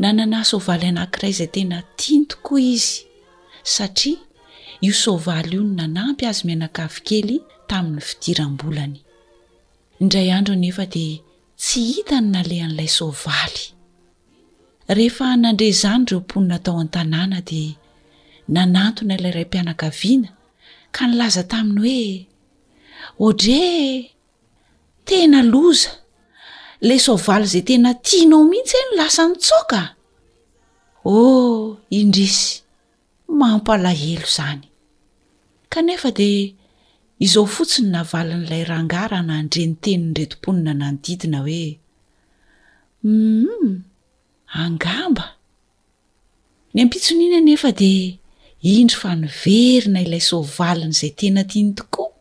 Nanana soavaly anankiray izay tena tiany tokoa izy, satria io soavaly io no nanampy azy mianakavy kely tamin'ny fidiram-bolany. Indray andro anefa dia tsy hita ny nalehan'ilay soavaly. Rehefa nandre izany ireo mponina tao an-tanàna dia nanantona ilay raim-pianakaviana ka nilaza taminy hoe, Odre e! tena loza le soavaly zay tena tianao mihitsy e no lasa nitsoaka oh indrisy mampalahelo zany kanefa de izao fotsiny navalin'ilay rangah raha nandre ny tenin'ireto mponina nanodidina hoe uum angamba ny ampitson'iny anefa de indry fa niverina ilay soavalin'izay tena tiany tokoa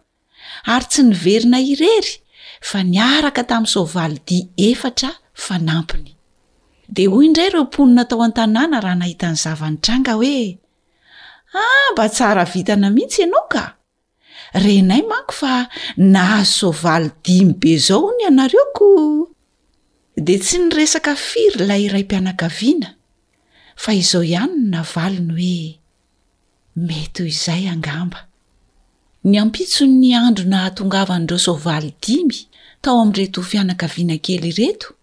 ary tsy niverina irery fa niaraka tamin'ny soavalidia efatra fanampiny. Dia hoy indray ireo mponina tao an-tanàna raha nahita ny zava-nitranga hoe, Ah, mba tsara vintana mihitsy ianao ka! Renay manko fa nahazo soavaly dimy be izao hono ianareo koa! Dia tsy niresaka firy ilay raim-pianakaviana fa izao ihany no navaliny hoe, Mety ho izay angamba. Ny ampitson'ny andro nahatongavan'ireo soavaly dimy tao amin'ireto fianakaviana kely ireto,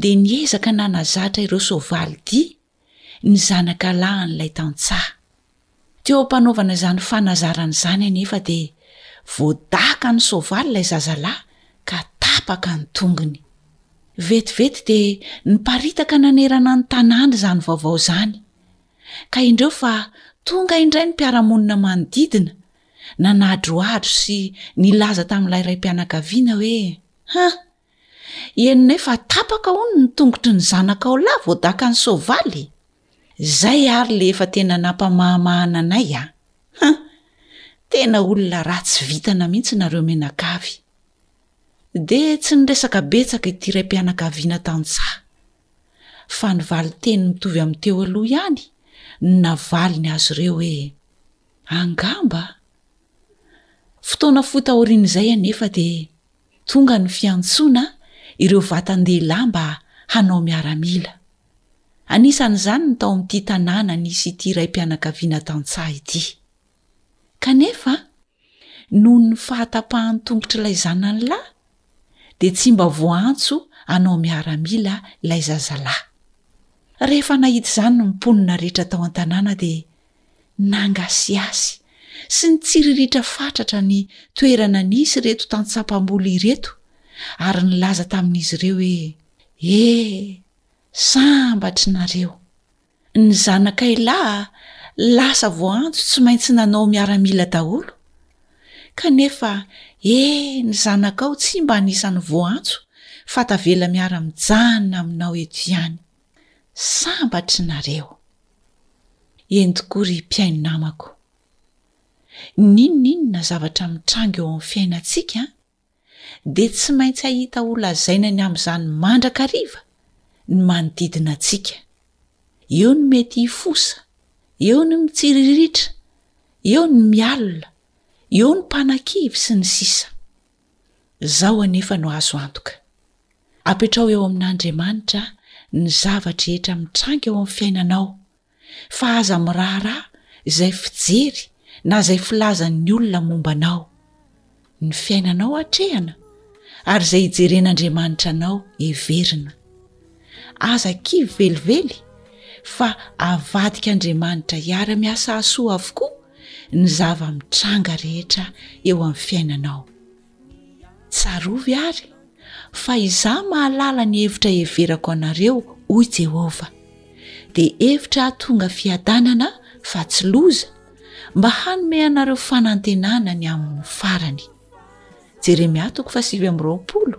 dia niezaka nanazatra ireo soavaly di ny zanakalahin'ilay tantsaha. Teo am-panaovana izany fanazarana izany anefa dia voadakan'ny soavaly ilay zazalahy ka tapaka ny tongony. Vetivety dia niparitaka nanerana ny tanàna izany vaovao izany. ka indreo fa tonga indray ny mpiara-monina manodidina nanadrohadro sy nilaza tamin'ilay raim-pianakaviana hoe, Huh! Henonay fa tapaka hono ny tongotry ny zanakao lahy voadakan'ny soavaly! Izay ary le efa tena nampamahamahana anay a! Huh! Tena olona ratsy vitana mihitsy nareo mianakavy! dia tsy niresaka betsaka ity raim-pianakaviana tantsaha, fa ny valin-teny mitovy amin'ny teo aloha ihany no navaliny azy ireo hoe, Angamba? Fotoana fohy taorian'izay anefa dia tonga ny fiantsoana ireo vatan-dehilahy mba hanao miaramila. Anisan'izany ny tao amin'ity tanàna nisy ity raim-pianakaviana tantsaha ity. Kanefa, noho ny fahatapahan'ny tongotr'ilay zanany lahy dia tsy mba voaantso hanao miaramila ilay zazalahy. Rehefa nahita izany ny mponina rehetra tao an-tanàna dia nangasihasy sy nitsiriritra fatratra ny toerana nisy ireto tantsaha mpamboly ireto ary nilaza tamin'izy ireo hoe, Ee, sambatry nareo! Ny zanakay lahy lasa voaantso tsy maintsy nanao miaramila daholo. Kanefa e ny zanakao tsy mba anisan'ny voaantso fa tavela miara mijanona aminao eto ihany. Sambatry nareo. Eny tokoa ry mpihaino namako. N'inon'inona zavatra mitranga eo amin'ny fiainantsika, dia tsy maintsy hahita ho lazaina ny amin'izany mandrakariva ny manodidina antsika. Eo ny mety hifosa, eo ny mitsiriritra, eo ny mialona, eo ny mpanakivy sy ny sisa. Izao anefa no azo antoka. Apetrao eo amin'Andriamanitra ny zava-drehetra mitranga eo amin'ny fiainanao fa aza miraharaha izay fijery na izay filazan'ny olona momba anao. Ny fiainanao atrehana ary izay ijeren'Andriamanitra anao heverina. Aza kivy velively fa avadik'Andriamanitra hiara-miasa hasoa avokoa ny zava-mitranga rehetra eo amin'ny fiainanao. Tsarovy àry fa izaho mahalala ny hevitra heverako anareo, hoy Jehovah, dia hevitra hahatonga fiadanana fa tsy loza, mba hanome anareo fanantenana ny amin'ny farany. Jeremia toko fahasivy amby roapolo.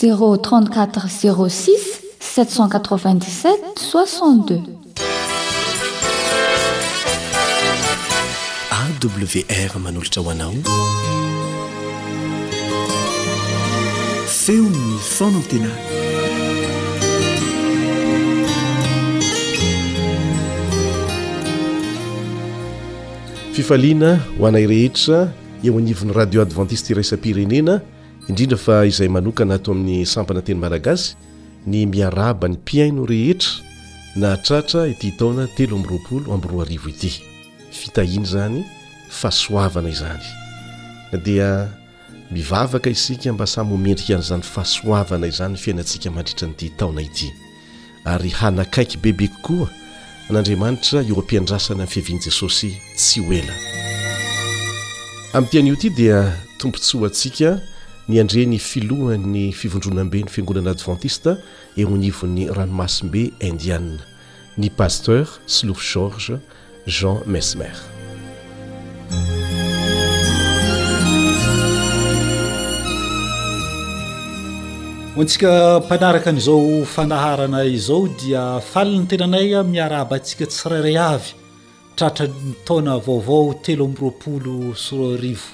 Zéro trente quatre zéro six sept cent quatre vingt dix sept soixante deux. AWR manolotra ho anao feon'ny fanantenana. Fifaliana ho anay rehetra eo anivon'ny Radio Adventiste Iraisam-pirenena indrindra fa izay manokana ato amin'ny sampana teny malagasy ny miarahaba ny mpihaino rehetra nahatratra ity taona telo amby roapolo amby roa arivo ity fitahiana izany fahasoavana izany dia mivavaka isika mba samy homendrika an'izany fahasoavana izany fiainantsika mandritra an'ity taona ity ary hanakaiky bebe kokoa an'Andriamanitra eo am-piandrasana ny fiavian'i Jesosy tsy ho ela. Amin'ity anio ity dia tombontsoa ho antsika ny handre ny filohan'ny fivondronamben'ny fiangonana advantista eo anivon'ny ranomasimbe Indiana, ny Pasteur Slouf Georges, Jean Messmer. Ho antsika mpanaraka an'izao fanaharana izao dia faly ny tenanay miarahaba antsika tsirairay avy tratra ny taona vaovao telo amby roapolo sy roa arivo.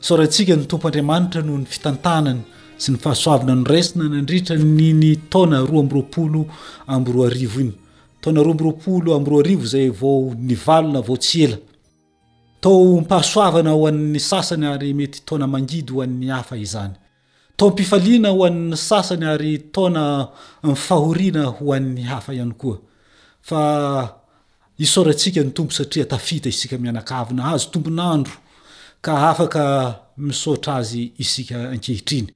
Sorantsika ny Tompo Andriamanitra noho ny fitantanany sy ny fahasoavana noraisina nandritra ny ny taona roa amby roapolo amby roa arivo iny. Taona roa amby roapolo amby roa arivo izay vao nivalona vao tsy ela. Taom-pahasoavana ho an'ny sasany ary mety taona mangidy ho an'ny hafa izany. Taom-pifaliana ho an'ny sasany ary taona fahoriana ho an'ny hafa ihany koa. Fa isaorantsika ny Tompo satria tafita isika mianakavy nahazo tombon'andro ka afaka misaotra Azy isika ankehitriny.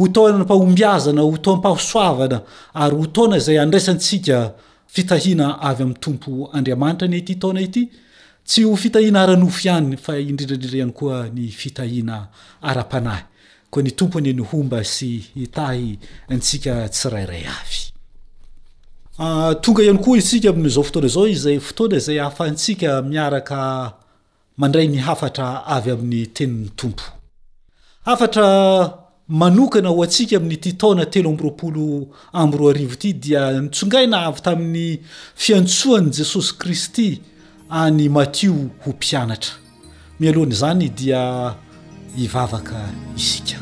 Ho taonam-pahombiazana, ho taom-pahasoavana ary ho taona izay handraisantsika fitahiana avy amin'ny Tompo Andriamanitra anie ity taona ity, tsy ho fitahiana ara-nofo ihany fa indrindra indrindra ihany koa ny fitahiana ara-panahy. Koa ny Tompo anie no homba sy hitahy antsika tsirairay avy. Ah, tonga ihany koa isika amin'izao fotoana izao izay fotoana izay ahafahantsika miaraka Mandray ny hafatra avy amin'ny Tenin'ny Tompo. Hafatra manokana ho antsika amin'ity taona telo amby roapolo amby roa arivo ity dia nitsongaina avy tamin'ny fiantsoan'i Jesosy Kristy an'i Matio ho mpianatra. Mialohan'izany dia hivavaka isika.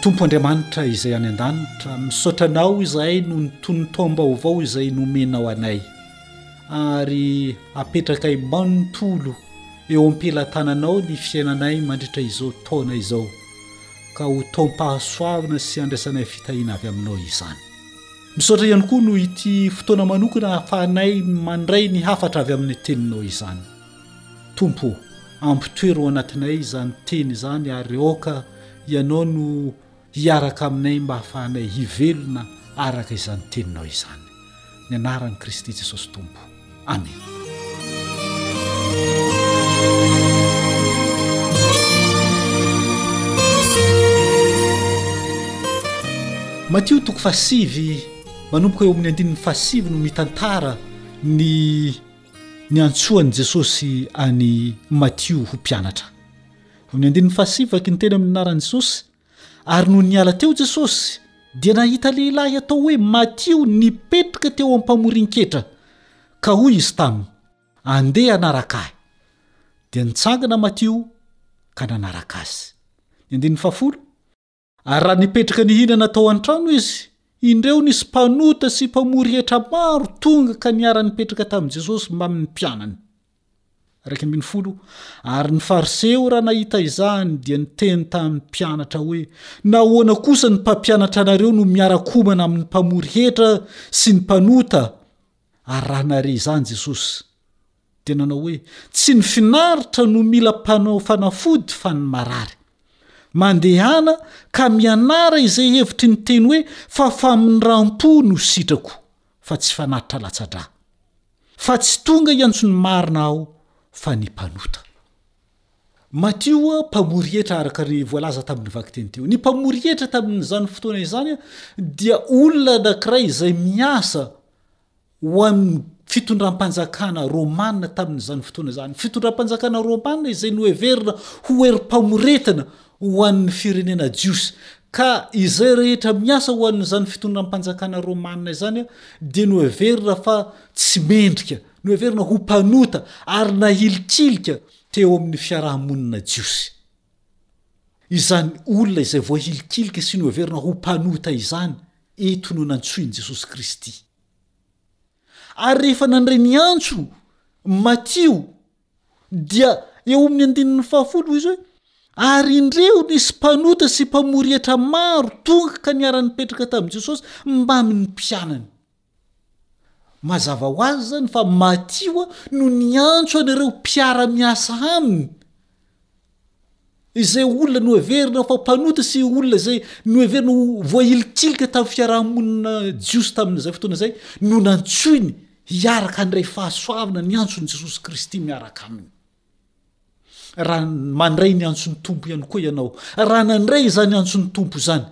Tompo Andriamanitra izay any an-danitra, misaotra anao izay no nitony taom-baovao izay nomenao anay ary apetrakay manontolo eo am-pelatananao ny fiainanay mandritra izao taona izao ka ho taom-pahasoavana sy andrasanay fitahiana avy aminao izany. Misaotra ihany koa noho ity fotoana manokana ahafahanay mandray ny hafatra avy amin'ny Teninao izany. Tompo o, ampitoero ao anatinay izany Teny izany ary aoka Ianao no hiaraka aminay mba hahafahanay hivelona araka izany Teninao izany. Ny anaran'i Kristy Jesosy Tompo. Amena. Matio toko fahasivy manomboka eo amin'ny andininy fahasivy no mitantara ny ny antsoan'i Jesosy any Matio ho mpianatra. Amin'ny andininy fahasivy vaky ny teny amin'ny anaran'i Jesosy Ary nony niala teo Jesosy, dia nahita lehilahy atao hoe Matio nipetraka teo am-pamorin-ketra, ka hoy izy taminy, Andeha hanaraka Ahy. Dia nitsangana Matio ka nanaraka Azy. Ny andininy fahafolo. Ary raha nipetraka nihinana tao an-trano Izy, indreo nisy mpanota sy mpamory hetra maro tonga ka niara-nipetraka tamin'i Jesosy mbamin'ny mpianany. Iraika ambin'ny folo, Ary ny Fariseo raha nahita izany dia niteny tamin'ny mpianatra hoe, Nahoana kosa ny mpampianatra anareo no miara-komana amin'ny mpamory hetra sy ny mpanota? Ary raha nahare izany Jesosy, dia nanao hoe, Tsy ny finaritra no mila mpanao fanafody fa ny marary. Mandehana ka mianara izay hevitry ny teny hoe, Fa famindram-po no sitrako, fa tsy fanatitra latsa-drà. Fa tsy tonga hiantso ny marina aho fa ny mpanota. Matio mpamory hetra araka ny voalaza tamin'ny vakiteny teo. Ny mpamory hetra tamin'izany fotoana izany dia olona anankiray izay miasa ho an'ny fitondram-panjakana romana tamin'izany fotoana izany, fitondram-panjakana romana izay noheverina ho herim-pamoretana ho an' ny firenena jiosy, ka izay rehetra miasa ho an' izany fitondram-panjakana rômana izany dia noheverina fa tsy mendrika, noheverina ho mpanota ary nahilikilika teo amin' ny fiaraha-monina jiosy. Izany olona izay voahilikilika sy noheverina ho mpanota izany eto no nantsoin' Jesosy Kristy. Ary rehefa nandray ny antso Matio, Dia eo amin'ny andininy fahafolo hoy izy hoe, Ary indreo nisy mpanota sy mpamory hetra maro tonga ka niara-nipetraka tamin'i Jesosy mbamin'ny mpianany. Mazava ho azy izany fa Matio no niantso an'ireo mpiara-miasa aminy. izay olona noheverina fa mpanota sy olona izay noheverina ho voahilikilika tamin'ny fiaraha-monina jiosy tamin'izay fotoana izay no nantsoiny hiaraka handray fahasoavana ny antson'i Jesosy Kristy miaraka aminy. Raha mandray ny antson'ny Tompo ihany koa ianao, raha nandray izany antson'ny Tompo izany,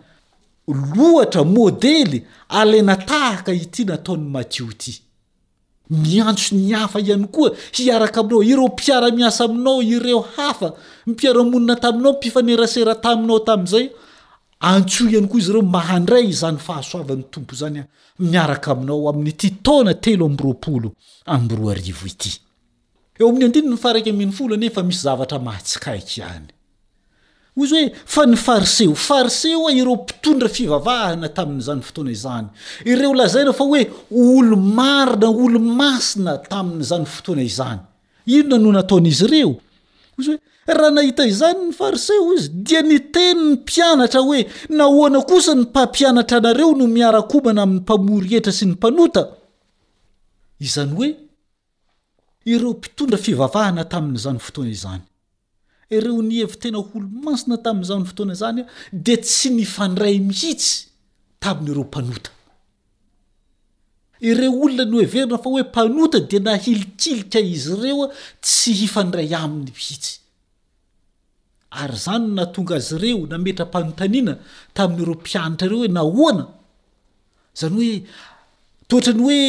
lohatra, modely, alaina tahaka ity nataon'i Matio ity. Miantso ny hafa ihany koa hiaraka aminao, ireo mpiara-miasa aminao, ireo hafa, mpiara-monina taminao, mpifanerasera taminao tamin'izay. Antsoy ihany koa izy ireo mba handray izany fahasoavan'ny Tompo izany miaraka aminao amin'ity taona telo amby roapolo amby roa arivo ity. Eo amin'ny andininy faharaika ambin'ny folo anefa misy zavatra mahatsikaiky ihany. Hoy izy hoe, Fa ny Fariseo. Fariseo ho'a ireo mpitondra fivavahana tamin'izany fotoana izany. Ireo lazaina fa hoe olo-marina, olo-masina tamin'izany fotoana izany. Inona no nataon'izy ireo? Hoy izy hoe, Raha nahita izany ny Fariseo, hoy izy, dia niteny ny mpianatra hoe, Nahoana kosa ny mpampianatra anareo no miara-komana amin'ny mpamory hetra sy ny mpanota? Izany hoe, Ireo mpitondra fivavahana tamin'izany fotoana izany, ireo nihevi-tena ho olo-masina tamin'izany fotoana izany, dia tsy nifandray mihitsy tamin'ireo mpanota. Ireo olona noheverina fa hoe mpanota dia nahilikilika izy ireo tsy hifandray aminy mihitsy. Ary izany no nahatonga azy ireo nametra-panontaniana tamin'ireo mpianatra ireo hoe nahoana? Izany hoe toetran'ny hoe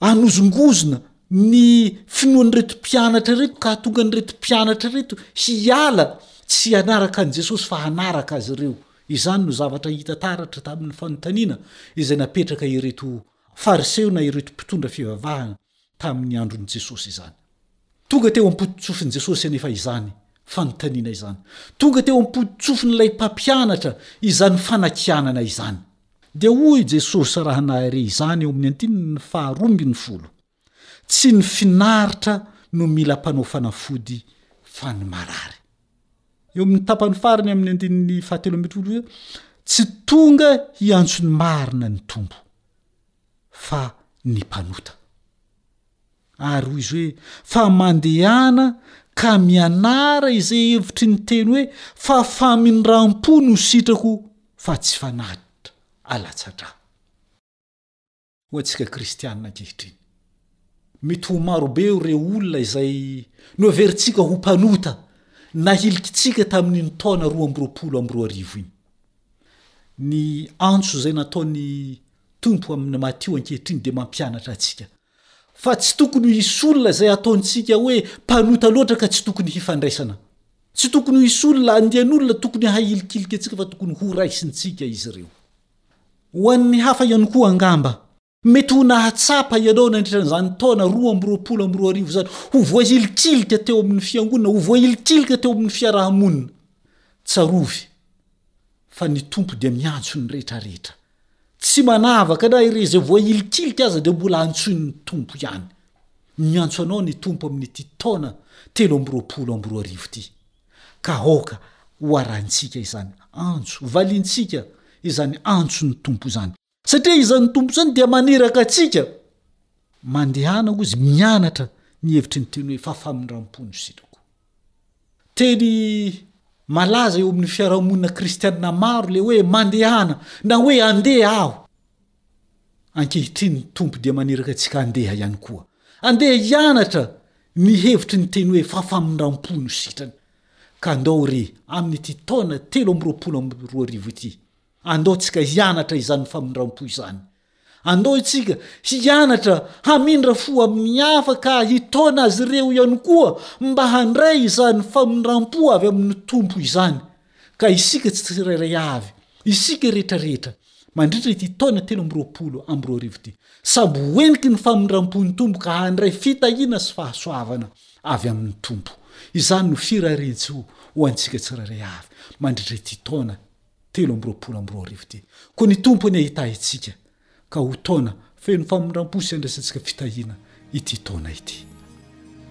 hanozongozona ny finoan'ireto mpianatra ireto ka hahatonga an'ireto mpianatra ireto hiala tsy hanaraka an'i Jesosy fa hanaraka azy ireo. Izany no zavatra hita taratra tamin'ny fanontaniana izay napetraka ireto Fariseo na ireto mpitondra fivavahana. tamin'ny andron'i Jesosy izany. Tonga teo am-pototsofin'i Jesosy anefa izany fanontaniana izany. Tonga teo am-pototsofin'ilay mpampianatra izany fanakianana izany. Dia hoy i Jesosy raha nahare izany eo amin'ny andininy faharoa ambin'ny folo, Tsy ny finaritra no mila mpanao fanafody fa ny marary. Eo amin'ny tapany farany amin'ny andininy fahatelo ambin'ny folo, Tsy tonga hiantso ny marina ny Tompo. fa ny mpanota. Ary hoy izy hoe, Fa mandehana ka mianara izay hevitry ny teny hoe, Fa famindram-po no sitrako fa tsy fanatitra alatsa-drà. Ho antsika kristianina ankehitriny, mety ho maro be ireo olona izay noheverintsika ho mpanota nahilikintsika tamin'iny taona roa amby roapolo amby roa arivo iny. Ny antso izay nataon'ny Tompo amin'i Matio ankehitriny dia mampianatra antsika fa tsy tokony ho hisy olona izay ataontsika hoe mpanota loatra ka tsy tokony hifandraisana. Tsy tokony ho hisy olona andian'olona tokony hahilikilika antsika fa tokony horaisintsika izy ireo. Ho an'ny hafa ihany koa angamba. Mety ho nahatsapa ianao nandritra an'izany taona roa amby roapolo amby roa arivo izany ho voahilikilika teo amin'ny fiangonana, ho voahilikilika teo amin'ny fiaraha-monina. Tsarovy fa ny Tompo dia miantso ny rehetrarehetra. Tsy manavaka na irey izay voahilikilika aza dia mbola antsoin'ny Tompo ihany. Miantso anao ny Tompo amin'ity taona telo amby roapolo amby roa arivo ity. Ka aoka ho arahintsika izany antso, valintsika izany antson'ny Tompo izany. Satria izany Tompo izany dia maniraka antsika mandehana hoy izy mianatra ny hevitry ny teny hoe fa famindram-po no sitrako. Teny malaza eo amin'ny fiarahamonina kristianina maro le hoe mandehana na hoe andeha aho. Ankehitriny ny Tompo dia maniraka antsika andeha ihany koa. Andeha hianatra ny hevitry ny teny hoe fa famindram-po no sitrany. Ka ndao re amin'ity taona telo amby roapolo amby roa arivo ity. Andao tsika hianatra izany famindrampo izany. Andao itsika hianatra hamindra fo amin'ny hafa ka hitaona azy ireo ihany koa mba handray izany famindrampo avy amin'ny Tompo izany. Ka isika tsirairay avy, isika rehetrarehetra, mandritra ity taona telo amby roapolo amby roa arivo ity, sambo ho entiky ny famindrampon'ny Tompo ka handray fitahiana sy fahasoavana avy amin'ny Tompo. Izany no firarian-tsoa ho antsika tsirairay avy mandritra ity taona telo amby roapolo amby roa arivo ity. Koa ny Tompo anie hitahy antsika ka ho taona feno famindram-po sy handraisantsika fitahiana ity taona ity.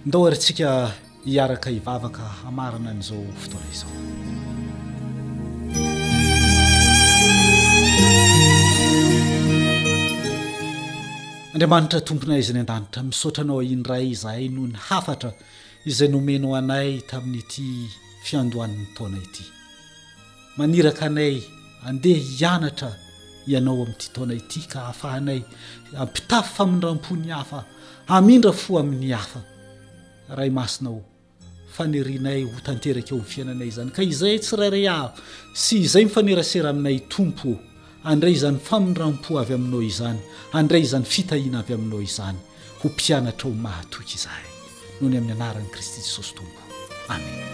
Ndao ary tsika hiaraka hivavaka hamarana an'izao fotoana izao. Andriamanitra Tomponay izay any an-danitra, misaotra Anao indray izahay noho ny hafatra izay nomenao anay tamin'ity fiandohan'ny taona ity. Maniraka anay andeha hianatra ianao amin'ity taona ity ka ahafahanay hampitafy famindram-po ny hafa, hamindra fo amin'ny hafa. Ray Masina ô, fanirianay ho tanteraka eo amin'ny fiainanay izany ka izay tsirairay avy sy izay mifanerasera aminay Tompo ô. Handray izany famindram-po avy aminao izany, handray izany fitahiana avy aminao izany, ho mpianatrao mahatoky izahay. Noho ny amin'ny anaran'i Kristy Jesosy Tompo. Amena.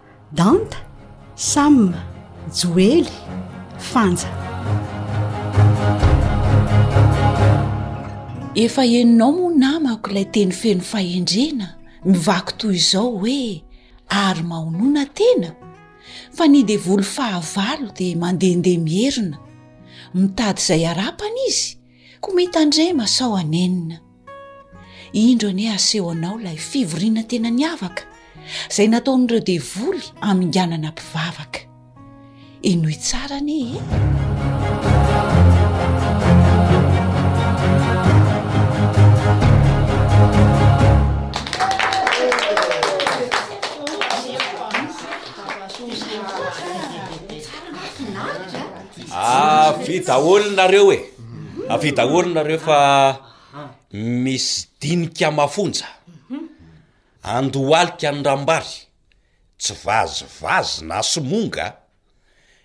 Danta, Sam, Joely, Fanja. Efa henonao moa namako ilay teny feno fahendrena mivaky toy izao hoe ary mahonoana tena fa ny devoly fahavalo dia mandehandeha mierina mitady izay harapana izy Koa mitandrema sao hanenina. Indro anie haseho anao ilay fivoriana tena niavaka izay nataon'ireo devoly haminganana mpivavaka. Henoy tsara anie e! Avia daholo nareo e, avia daholo nareo fa misy dinika mafonja, andohalika ny rambary, tsy vazivazy na somonga,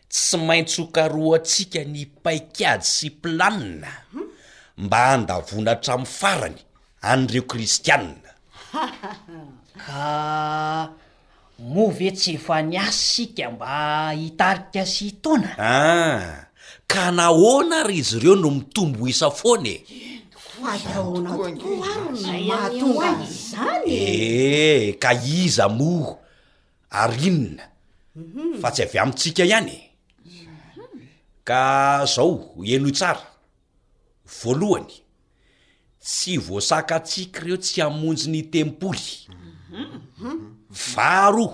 tsy maintsy hokarohantsika ny paikady sy planina mba handavoana hatramin'ny farany an'ireo kristianina. Ka Moa ve tsy efa niasa isika mba hitarika sy hitaona? Ah! Ka nahoana ary izy ireo no mitombo isa foana e? Fa ahoana tokoa ary no mahatonga an'izany e? Eh, ka iza moa ary inona fa tsy avy amintsika ihany e? Ka izao, henoy tsara. Voalohany, Tsy voasakatsiky ireo tsy hamonjy ny tempoly. Varo,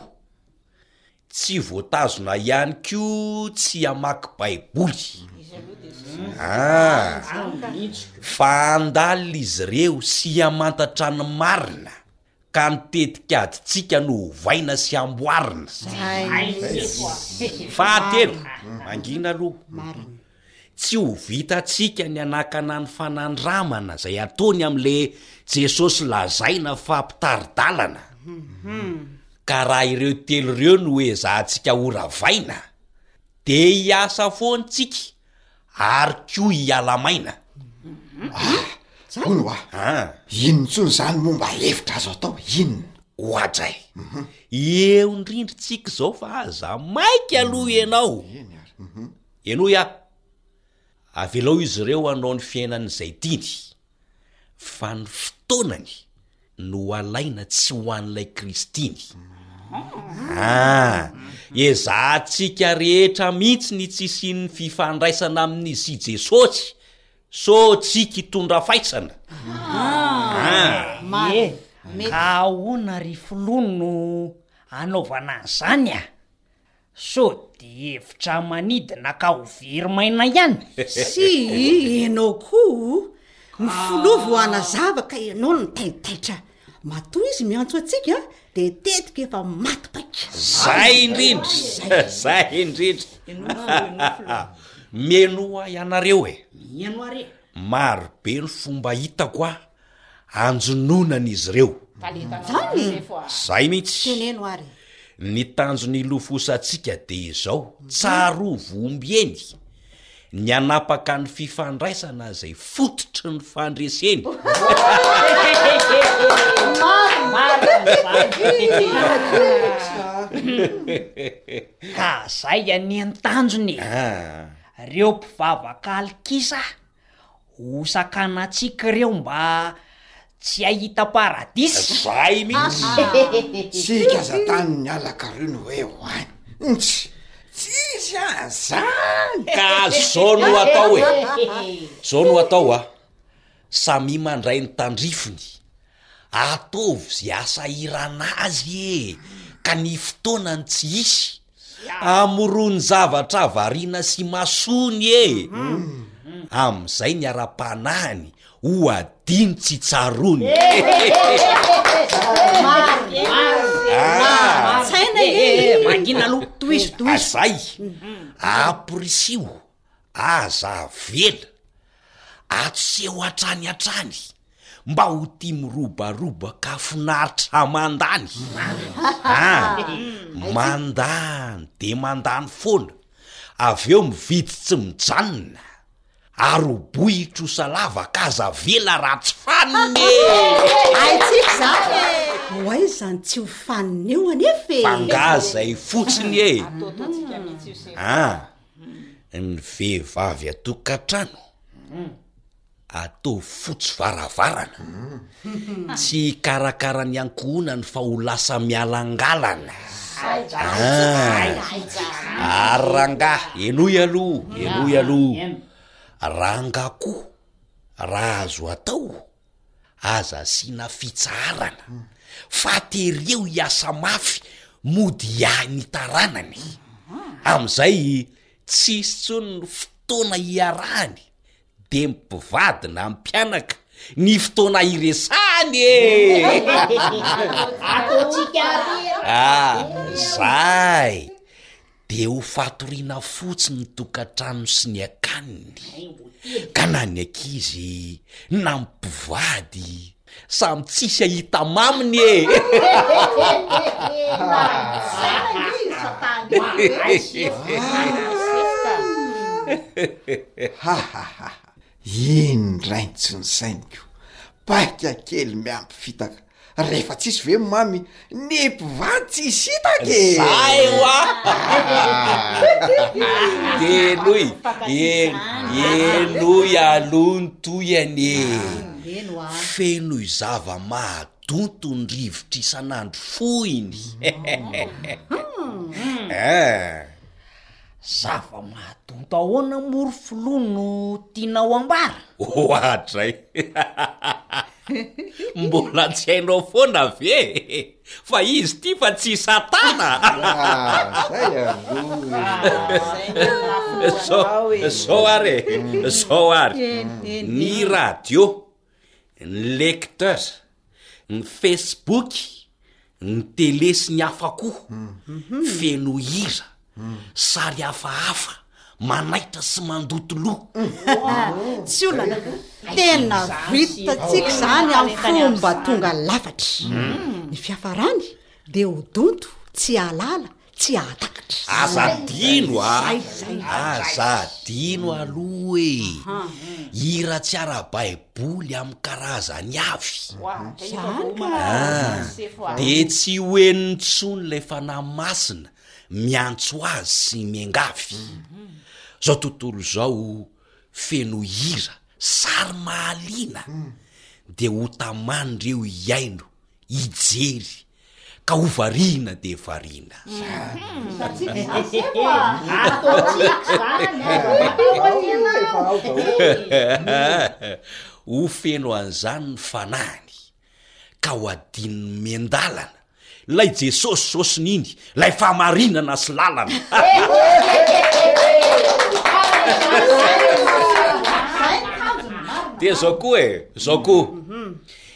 Tsy voatazona ihany koa tsy hamaky Baiboly. Ah, fa handalina izy ireo sy hamantatra ny marina. Ka ny tetikadintsika no ovaina sy amboarina. Fahatelo, mangina aloha. Tsy ho vitantsika ny hanakana ny fanandramana izay ataony amin'ilay Jesosy lazaina fa mpitari-dalana. Ka raha ireo telo ireo no ezahantsika horavaina, dia hiasa foana isika ary koa i Alamaina ah! Zany wa? Ah! Inona intsony zany moa mba hevitra azo atao, inona? Oadray! Eo ndrindry tsika zao fa aza maika aloha ianao! Eny ary! Henoy ah! Avelao izy ireo hanao ny fiainany izay tiany! fa ny fotoanany no ho alaina tsy ho an'ilay Kristiny. Ah, ezahantsika rehetra mihitsy ny tsy hisian'ny fifandraisana amin'izy sy Jesosy, so tsiky hitondra faisana. Ah, ie. Ka ahoana ry Filoha no anaovana an'izany ah? Sao dia hevitra aman'idina ka ho very maina ihany? Sii, ianao koa o! Ny filoha vao hanazava ka ianao no mitaitaitra. Matoa izy miantso antsika dia tetika efa maty paika. Zay indrindra, zay indrindra. Mihainoa ianareo e! Mihainoa re! Marobe ny fomba hitako anjononan'izy ireo. Zay mitsy. Ny tanjony ilofosantsika de izao, tsarovy ombieny ny hanapaka ny fifandraisana izay fototry ny fandreseny. Ka zay anie ny tanjony e. Reo mpivavaka alin-kisa Hosakana antsika ireo mba tsy hahita paradisa. Zay mihitsy. Tsika aza tany niala ka reo no hoe ho any. Ntsy! Tsisy an'zany. Ka zao no atao e. Zao no atao a. Samia mandray ny tandrifiny. Ataovy ze hasahirana azy e. Ka ny fotoanany tsy hisy. Amorony zavatra variana sy masony e! Amin'izay ny ara-panahiny ho adino tsy tsaroany. Mangina aloha, tohizo, tohizo. Zay, aporisio Aza avela! Aseho hatrany hatrany mba ho tia mirobarobaka finaritra mandany an! Mandany dia mandany foana, avy eo mividy tsy mijanona, ary ho bohitro salavaka aza avela raha tsy fanina e! Haintsika izany e! Ho aiza izany tsy ho fanina io anefa e! Fa angaha izay fotsiny e! An! ny vehivavy atokantrano atao fotsy varavarana tsy hikarakara ny ankohonany fa ho lasa mialangalana ah ary rangaha henoy aloha henoy aloha rangah koa raha azo atao Aza asiana fitsaharana fa tery eo hiasa mafy mody hiahy ny taranany. Amin'izay tsy hisy intsony ny fotoana hiarahany dia mpivady na mpianaka ny fotoana hiresahany e! Ataontsika ary e! Ah! Zay! Dia ho fatoriana fotsiny ny tokantrano sy ny akaniny, ka na ny ankizy na ny mpivady samy tsisy ahita maminy e! Hahahaha! Iny indray no tsy nisainiko. Paika kely miampy fitaka. rehefa tsisy ve mamy ny mpivady tsisy hitaka e zay wa enoy en enoy aloha ny tohany e fenoy zava mahadonto ny rivotra isan'andro fohiny eh Zava-mahadontò ahoana moa ry Filoha no tianao ambara? Oadray! Mbola tsy hainao foana ve e? Fa izy ity fa tsy Satana! Ah, zay aloha e! Zao, zao ary e, zao ary. Ny radio. ny lecteur, ny facebook, ny tele sy ny hafa koa, feno hira, sary hafahafa, manaitra sy mandoto loha. Tsy olana, tena vitantsika izany amin'ny fomba tonga lafatra. Ny fiafarany dia ho donto, tsy hahalala, tsy hahatakatra. Aza adino a! Aza adino aloha e! Hira tsy ara-baiboly amin'ny karazany avy. Zany ka! Ah, dia tsy ho henony intsony ilay Fanahy Masina miantso azy sy miangavy. Izao tontolo izao feno hira, sary mahaliana, dia ho tamany ireo hihaino, hijery, Ka ho variana dia variana Ho feno an'izany ny fanahiny Ka ho adinony miandalana Ilay Jesosy izao sy nini Ilay fahamarinana sy lalana Dia izao koa e, izao koa.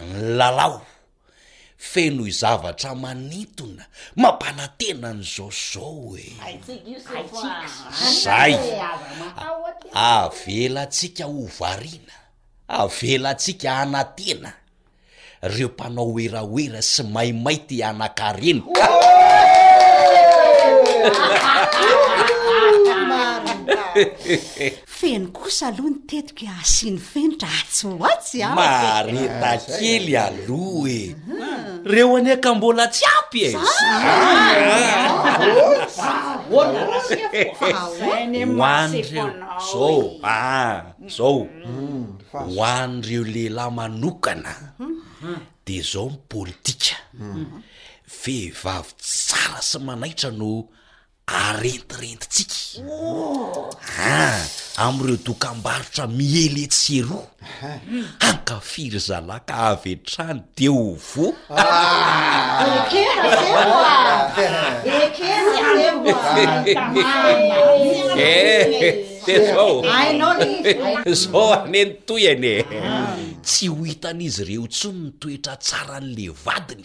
Ny lalao feno i zavatra manintona mampanantena ny zao zao e! Zay! Avelantsika ho variana, avelantsika hanantena reo mpanao werawera sy maimay te hanakarena. Marina! Feno kosa aloha ny tetika e, asiany fenitra atsy ho atsy a. Mareta kely aloha e. Reo anie ka mbola tsy ampy e. Ho an'ireo zao a, zao ho an'ireo lehilahy manokana de zao ny politika, vehivavy tsara sy manaitra no arentirentintsika ah amin'ireo dokambarotra miely etsy sy eroa hankafy ry zalahy ka avy hatrany dia ho voa Ekena sehoa Ekena sehoa Eh, Hainao ny zao anie ny tohiny e tsy ho hitan'izy ireo intsony ny toetra tsaran'le vadiny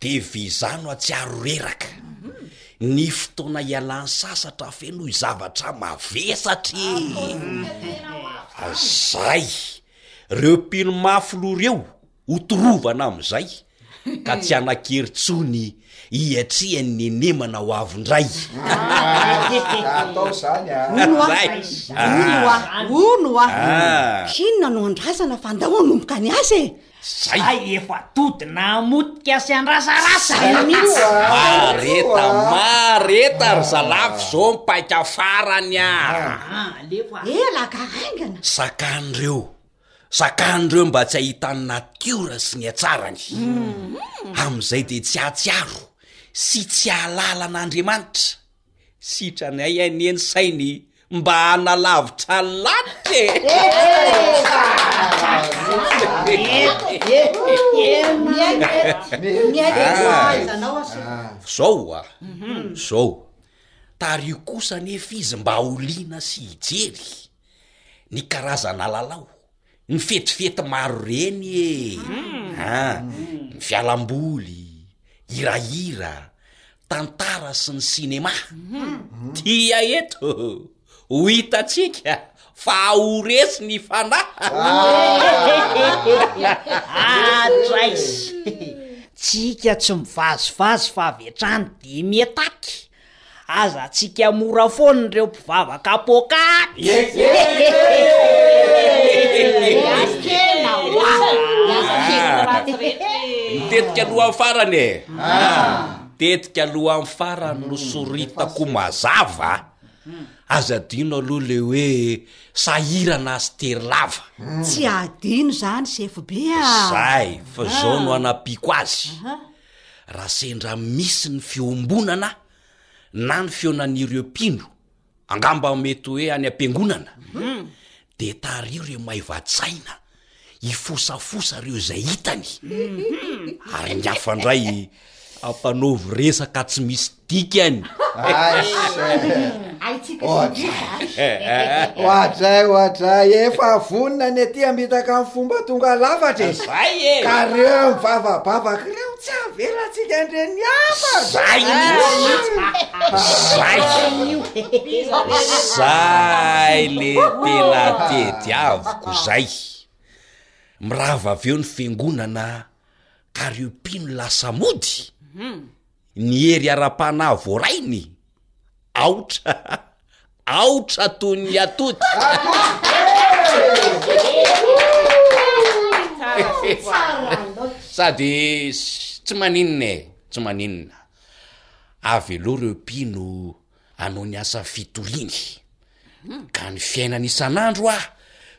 De visa no atsiaro reraka. Ny fotoana ialany sasatra afenoy zavatra mavesatra e! Zay! Reo mpino mafy loha reo ho torovana amizay ka tsy hanakery tsony hiatrehany ny nemana ho avy ndray. Atao zany a! Hono wa! Zay! Hono wa! Hono wa! Ah! Inona no andrasana fa ndao hanomboka ny asa e! Zay efa tody namotika sy andrasarasa. Mareta, mareta ry zalafy zao ny paika farany a. Elaka haingana. Zakany reo, zakany reo mba tsy ahitan'ny natiora sy ny hatsarany. Amizay de tsy ahatsiaro sy tsy ahalala an'Andriamanitra. Sitrany ay anie ny sainy mba hanalavitra an'i lanitra e! Zao oa, zao, tariho kosa anefa izy mba ho liana sy hijery ny karazana lalao ny fetifety maro reny e a ny fialamboly hirahira tantara sy ny sinema dia eto ho hitantsika fa ho resy ny fanahy adraisy tsika tsy mivazivazy fa avy hatrany dia mietaky Aza tsika mora fon reo mpivavaka poakaty. Ny tetika alohan'ny farany e! Ny tetika alohan'ny farany no soritako mazava a! Aza adino aloha le hoe sahirana sy tery lava. Tsy adino zany CFB a! Zay, fa zao no anampiako azy. Raha sendra misy ny fiombonana na ny fihaonan'ireo mpino, angamba mety hoe any am-piangonana, dia tariho ireo maivan-tsaina hifosafosa ireo izay hitany, ary ny hafa indray hampanaovy resaka tsy misy Dikany. Oadray oadray efa vonona ny aty ambitaka amin'ny fomba tonga lafatra e. Zay e. Ka reo mivavabavaka reo tsy avelantsika andreny hafa. Zay Zay le tena tediaviko zay. Mirava avy eo ny fiangonana Ka reo mpino lasa mody ny hery ara-panahy voarainy, aotra aotra toy ny atody. Sady tsy maninona e, tsy maninona, avelao reo mpino. hanao ny asa fitoriany ka ny fiainany isan'andro ah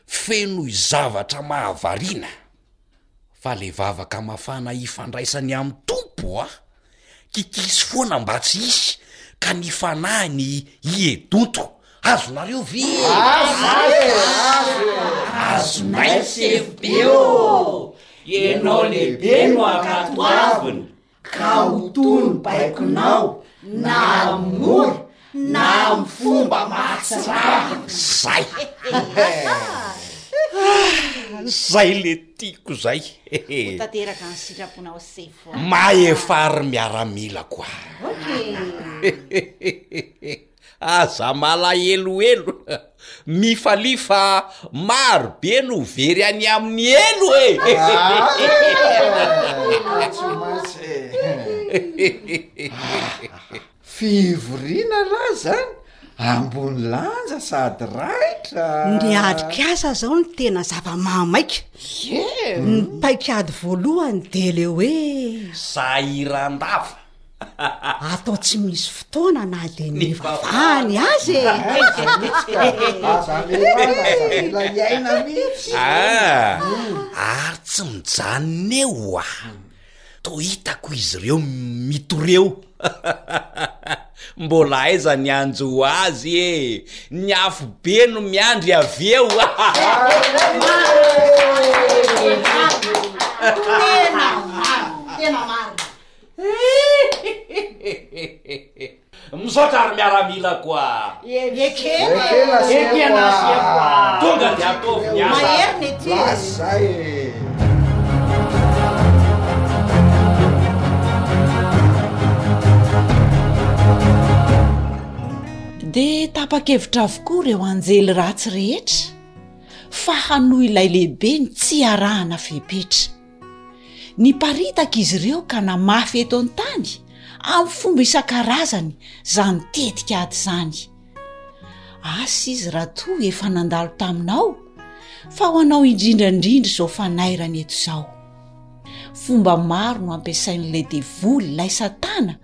fenoy zavatra mahavariana fa le vavaka mafana hifandraisany amin'ny tompo ah kikisy foana mba tsy hisy ka ny fanahiny hiedonto azonareo ve azonay sefo be ô ianao lehibe no ankatoavina Ka ho toy ny baikonao na amin'ny mora na amin'ny fomba mahatsiravina. Zay! Zay le tiako zay! Ho tanteraka ny sitraponao Sefo a! Mahefa ry miaramilako a! Ok! Aza malahelohelo, mifalia fa maro be no very any amin'ny helo e! Ah, tsy maintsy e! Fivoriana lahy zany ambony lanja sady raitra a! Ny adin-kiasa zao no tena zava-mahamaika. Ie! Ny paik'ady voalohany dia le hoe. Sahiran-dava. atao tsy misy fotoana na de ny vavahany azy e ah, ary tsy mijanona eo a to hitako izy ireo mitoreo mbola aiza ny anjo ho azy e ny afo be no miandry avy eo a Hehehehehehe! Misaotra ry miaramila ko a! Ekena! Ekena asiako a! Tonga dia ataovy ny asa! Maherina ity e! Lasa e! Dia tapa-kevitra avokoa ireo anjely ratsy rehetra fa hanohy ilay lehibe ny tsy hiarahana fepetra. Niparitaka izy ireo ka namafy eto an-tany amin'ny fomba isan-karazany izany tetika ady izany. Asa izy raha toa efa nandalo taminao fa ho anao indrindra indrindra izao fanairana eto izao. Fomba maro no ampiasain'ilay devoly ilay satana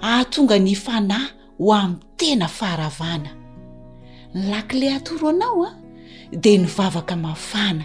ahatonga ny fanahy ho amin'ny tena faharavana. Ny lakile atoro anao an dia ny vavaka mafana.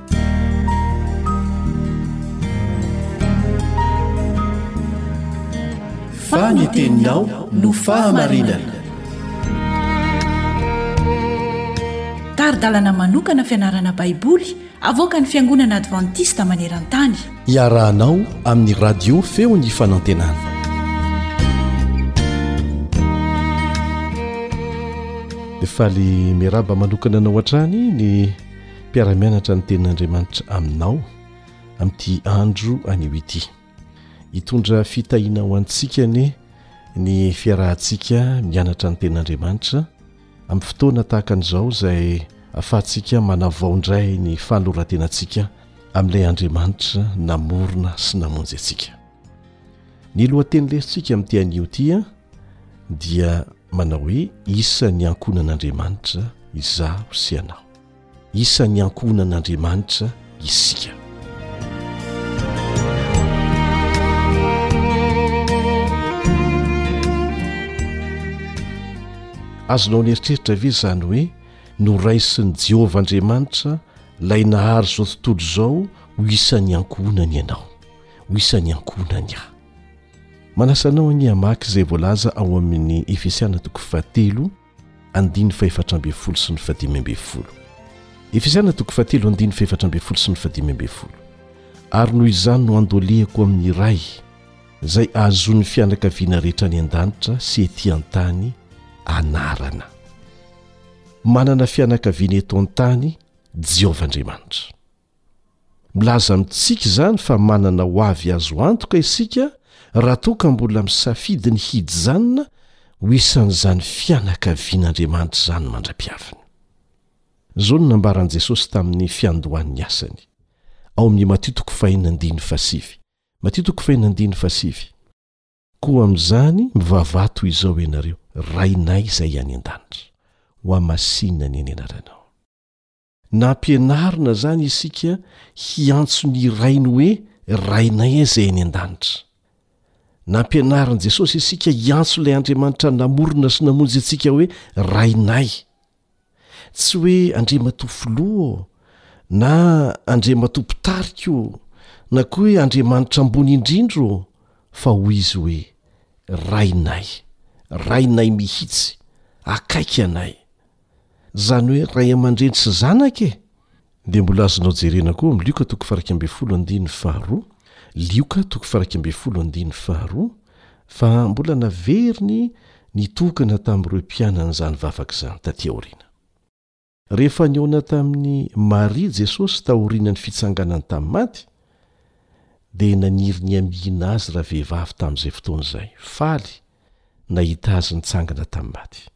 fa ny teninao no fahamarinana taridalana manokana fianarana baiboly avoaka ny fiangonana advantista maneran-tany iarahanao amin'ny radio feo ny fanantenana efa le miraba manokana anao han-trany ny Mpiara-mianatra ny tenin'Andriamanitra aminao amin'ity andro anio ity. Hitondra fitahiana ho antsika anie ny fiarahantsika mianatra ny tenin'Andriamanitra amin'ny fotoana tahaka an'izao izay ahafahantsika manavao indray ny fanoloran-tenantsika amin'ilay Andriamanitra namorona sy namonjy antsika. Ny lohateny lesintsika amin'ity anio ity dia manao hoe isan'ny ankohonan'Andriamanitra izaho sy ianao. Isan'ny ankohonan'Andriamanitra isika. Azonao aneritreritra ve izany hoe noraisin'i Jehovah Andriamanitra ilay nahary izao tontolo izao ho isan'ny ankohonany ianao, ho isan'ny ankohonany ahy? Manasa anao anie hamaky izay voalaza ao amin'ny Efesiana toko fahatelo. andininy fahefatra ambin'ny folo sy ny fadimy ambin'ny folo efisana toko fahatelo andininy fahefatra ambin'ny folo sy ny fadimy ambin'ny folo ary noho izany no andolehako amin'ny iray izay ahazoan'ny fianakaviana rehetra any an-danitra sy ety an-tany anarana manana fianakaviana eto an-tany jehovah andriamanitra Milaza amintsika izany fa manana ho avy azo antoka isika raha toa ka mbola misafidy ny hijanona ho isan'izany fianakavian'Andriamanitra izany mandra-piaviny. Izao no nambaran'i Jesosy tamin'ny fiandohan'ny asany, ao amin'ny Matio toko fahenina andininy fahasivy, Matio toko fahena andininy fahasivy, Koa amin'izany mivavaha toy izao ianareo, Rainay izay any an-danitra, hohamasinina ny any anaranao. Nampianarina izany isika hiantso ny Rainy hoe Rainay izay any an-danitra. Nampianarin'i Jesosy isika hiantso ilay Andriamanitra namorona sy namonjy antsika hoe Rainay. Tsy hoe Andriamatoa Filoha ô, na Andriamatoa Mpitarika ô, na koa hoe Andriamanitra Ambony Indrindra ô, fa hoy izy hoe, Rainay. Rainay mihitsy, akaiky anay. Izany hoe ray aman-dreny sy zanaka e! Dia mbola azonao jerena koa ao amin'ny Lioka toko faharaika ambin'ny folo andininy faharoa, Lioka toko faharaika ambin'ny folo andininy faharoa, fa mbola naveriny nitokana tamin'ireo mpianany izany vavaka izany taty aoriana. Rehefa nihaona tamin'i Maria Jesosy taoriana ny fitsanganany tamin'ny maty, dia naniry ny hamihina Azy ravehivavy tamin'izay fotoana izay, faly nahita Azy nitsangana tamin'ny maty.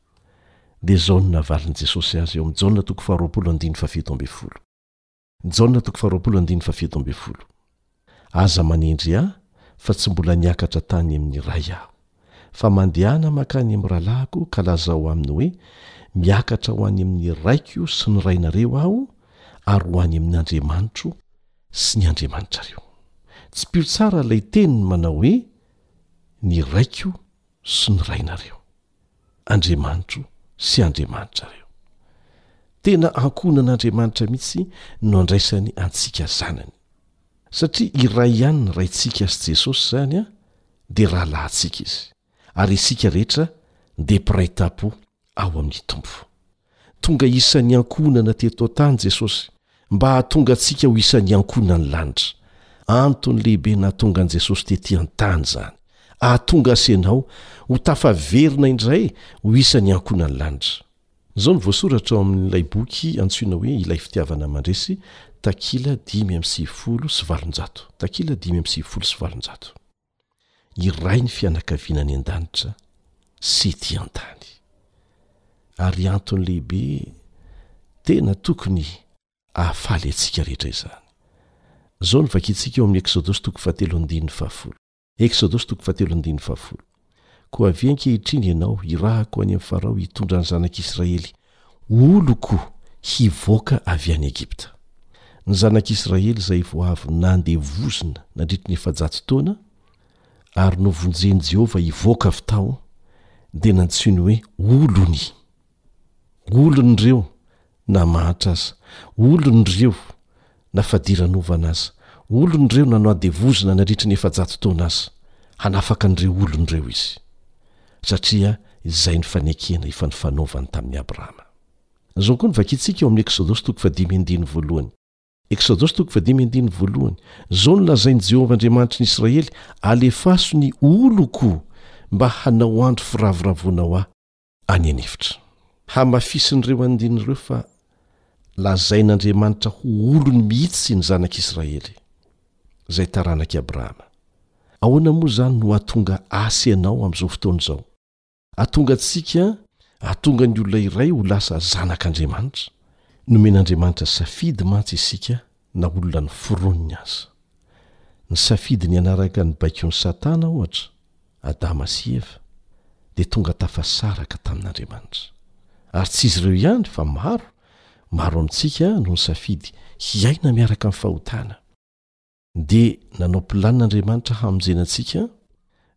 dia izao no navalin'i Jesosy azy eo amin'ny Jaona toko faharoapolo andininy fahafito ambin'ny folo. Jaona toko faharoapolo andininy fahafito ambin'ny folo Aza manendry Ahy, fa tsy mbola niakatra tany amin'ny Ray Aho. Fa mandehana mankany amin'ny rahalahiko ka lazao aminy hoe, Miakatra ho any amin'ny Raiko sy ny Rainareo Aho, ary ho any amin'ny Andriamanitro sy ny Andriamanitrareo. Tsipio tsara ilay teniny manao hoe, Ny Raiko sy ny Rainareo. Andriamanitro sy Andriamanitrareo. Tena ankohonan'Andriamanitra mihitsy no andraisany antsika zanany. Satria iray ihany ny Raintsika sy Jesosy izany an, dia rahalahintsika Izy, ary isika rehetra dia mpiray tampo ao amin'ny Tompo. Tonga isan'ny ankohonana teto an-tany Jesosy mba hahatonga antsika ho isan'ny ankohonan'ny lanitra. Antony lehibe nahatonga an'i Jesosy tetỳ an-tany izany, hahatonga ahy sy ianao ho tafaverina indray ho isan'ny ankohonan'ny lanitra. Izao no voasoratra ao amin'ilay boky antsoina hoe Ilay Fitiavana Mandresy, takila dimy amby sivifolo sy valonjato, takila dimy amby sivifolo sy valonjato. iray ny fianakaviana any an-danitra sy ety an-tany. Ary antony lehibe tena tokony hahafaly antsika rehetra izany. Izao no vakintsika eo amin'ny Eksodosy toko fahatelo andininy fahafolo. Eksodosy toko fahatelo andininy fahafolo. Koa avia ankehitriny ianao, hirahako any amin'i Farao hitondra ny zanak'Israely Oloko hivoaka avy any Egypta. Ny zanak'Israely izay vao avy nandevozina nandritry ny efajato taona ary novonjen'i Jehovah hivoaka avy tao, dia nantsoiny hoe olony. Olony ireo, na mahantra aza. Olony ireo, na fadiranovana aza, olony ireo na noadevozina nandritry ny efajato taona aza, hanafaka an'ireo olony ireo Izy, satria izay ny fanekena efa nifanaovany tamin'i Abrahama. Izao koa no vakintsika ao amin'ny Eksodosy toko fahadimy andininy voalohany. Eksodosy toko fahadimy andininy voalohany, Izao no lazain'i Jehovah Andriamanitry ny Israely, Alefaso ny oloko mba hanao andro firavoravoana ho Ahy, any an'efitra. Hamafisin'ireo andininy ireo fa lazain'Andriamanitra ho olony mihitsy ny zanak'Israely, izay taranak'i Abrahama. Ahoana moa izany no hahatonga ahy sy ianao amin'izao fotoana izao? Hahatonga antsika hahatonga ny olona iray ho lasa zanak'Andriamanitra? Nomen'Andriamanitra safidy mantsy isika na olona noforoniny aza. Nisafidy ny hanaraka ny baikon'i Satana, ohatra, Adama sy Eva, dia tonga tafasaraka tamin'Andriamanitra. Ary tsy izy ireo ihany, fa maro, maro amintsika no nisafidy hiaina miaraka amin'ny fahotana. Dia nanao planina Andriamanitra hamonjena antsika,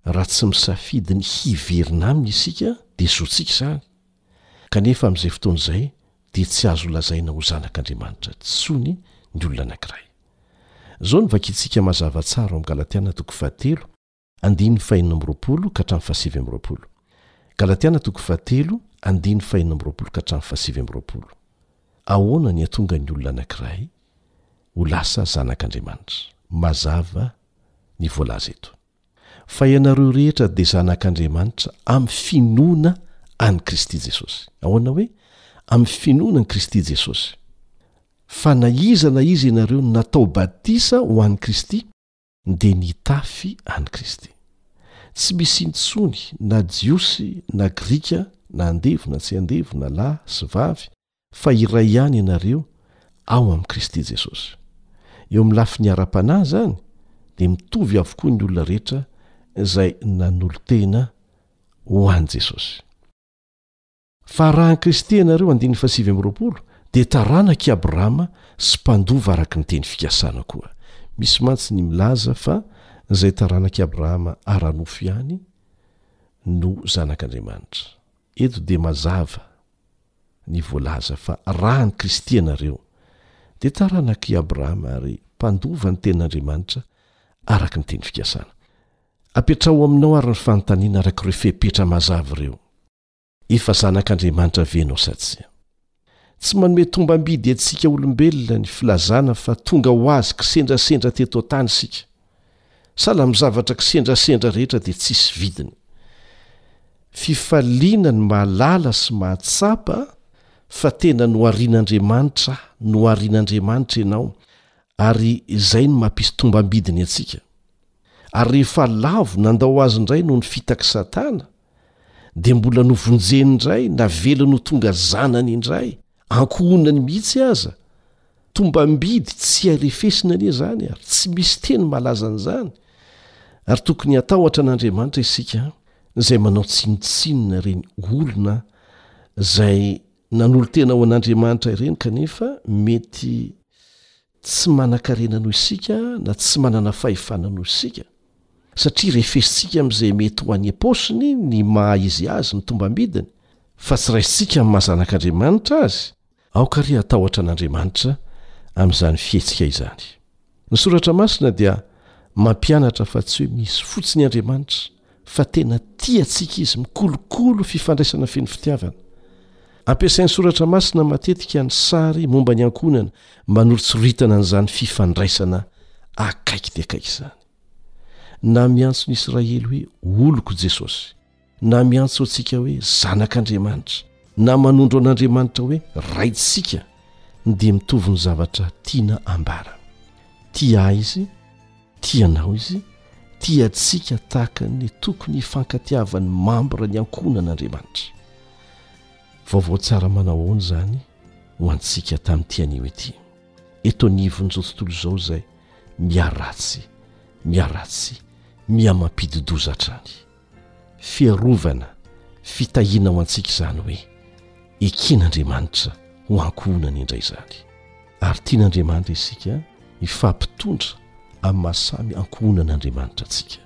raha tsy misafidy ny hiverina Aminy isika, dia zontsika izany, Kanefa amin'izay fotoana izay dia tsy azo lazaina ho zanak'Andriamanitra intsony ny olona anankiray. Izao no vakintsika mazava tsara ao amin'ny Galatiana toko fahatelo, andininy fahenina amby roapolo ka hatramin'ny fahasivy amby roapolo. Galatiana toko fahatelo, andininy fahenina amby roapolo ka hatramin'ny fahasivy amby roapolo. Ahoana ny hahatonga ny olona anankiray ho lasa zanak'Andriamanitra? Mazava ny voalaza eto. Fa ianareo rehetra dia zanak' Andriamanitra amin'ny finoana an'i Kristy Jesosy. Ahoana hoe amin'ny finoana an'i Kristy Jesosy? Fa na iza na iza ianareo natao batisa ho an'i Kristy dia nitafy an'i Kristy. Tsy misy intsony na Jiosy na Grika na andevo na tsy andevo na lahy sy vavy Fa iray ihany ianareo ao amin'i Kristy Jesosy. Eo amin'ny lafiny ara-panahy izany, dia mitovy avokoa ny olona rehetra izay nanolo-tena ho an'i Jesosy. Fa raha an'i Kristy ianareo, andininy fahasivy amby roapolo, dia taranak'i Abrahama sy mpandova araka ny teny fikasana koa. Misy mantsy ny milaza fa izay taranak'i Abrahama ara-nofo ihany no zanak'Andriamanitra. Eto dia mazava. ny voalaza fa raha an'i Kristy ianareo, dia taranak'i Abrahama ary mpandova ny tenin'Andriamanitra araka ny teny fikasana. Apetraho aminao ary ny fanontaniana araka ireo fepetra mazava ireo, Efa zanak'Andriamanitra ve ianao sa tsia? Tsy manome tombam-bidy antsika olombelona ny filazana fa tonga ho azy kisendrasendra teto an-tany isika. Sahala amin'ny zavatra kisendrasendra rehetra dia tsisy vidiny. Fifaliana ny mahalala sy mahatsapa fa tena noharian'Andriamanitra noharian'Andriamanitra ianao ary izay no mampisy tombambidiny antsika. Ary rehefa lavo nandao azy indray noho ny fitak'i Satana, dia mbola novonjeny indray navelany ho tonga zanany indray ankohonany mihitsy aza tombam-bidy tsy hairefesina anie izany ary tsy misy teny malaza an'izany ary tokony hatahotra an'andriamanitra isika izay manao tsinotsinona ireny olona izay nanolo-tena ho an'andriamanitra ireny kanefa mety tsy manan-karena noho isika na tsy manana fahefana noho isika, satria refesintsika amin'izay mety ho an'ny am-paosiny ny maha izy azy ny tombam-bidiny, fa tsy raisintsika amin'ny maha zanak'Andriamanitra azy, aoka re hatahotra an'Andriamanitra amin'izany fihetsika izany. Ny Soratra Masina dia mampianatra fa tsy hoe misy fotsiny Andriamanitra, fa tena tia antsika izy, mikolokolo fifandraisana feno fitiavana. Ampiasain'ny Soratra Masina matetika ny sary momba ny ankohonana mba noritsoritana an'izany fifandraisana akaiky dia akaiky izany. Na miantso ny Israely hoe oloko Jesosy, na miantso antsika hoe zanak'Andriamanitra, na manondro an'Andriamanitra hoe Raintsika, dia mitovy ny zavatra tiana ambara. Tia ahy izy. Tia anao izy, tia antsika tahaka ny tokony hifankatiavan'ny mambra ny ankohonan' Andriamanitra. Vaovao tsara manahoana izany ho antsika tamin'ity anio ity, eto anivon'izao tontolo izao izay miha-ratsy, miha-ratsy, miha-mampidi-doza hatrany! Fiarovana, fitahiana ho antsika izany hoe eken'Andriamanitra ho ankohonany indray izany. Ary tian'Andriamanitra isika hifampitondra amin'ny maha samy ankohonan'Andriamanitra antsika.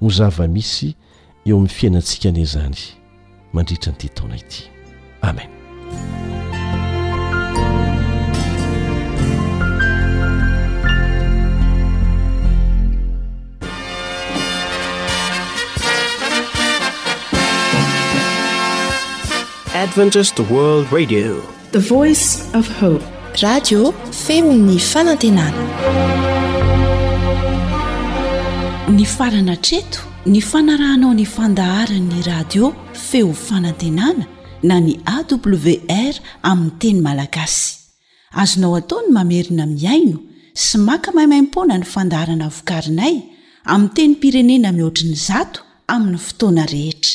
Ho zava-misy eo amin'ny fiainantsika anie izany. mandritra an'ity taona ity amen adventist world radio The Voice of Hope. Radio feon'ny fanantenana. Nifarana hatreto ny fanarahanao ny fandaharan'ny radio feo fanantenana na ny AWR amin'ny teny malagasy. Azonao atao ny mamerina mihaino sy maka maimaimpoana ny fandaharana vokarinay amin'ny tenim-pirenena mihoatry ny zato amin'ny fotoana rehetra.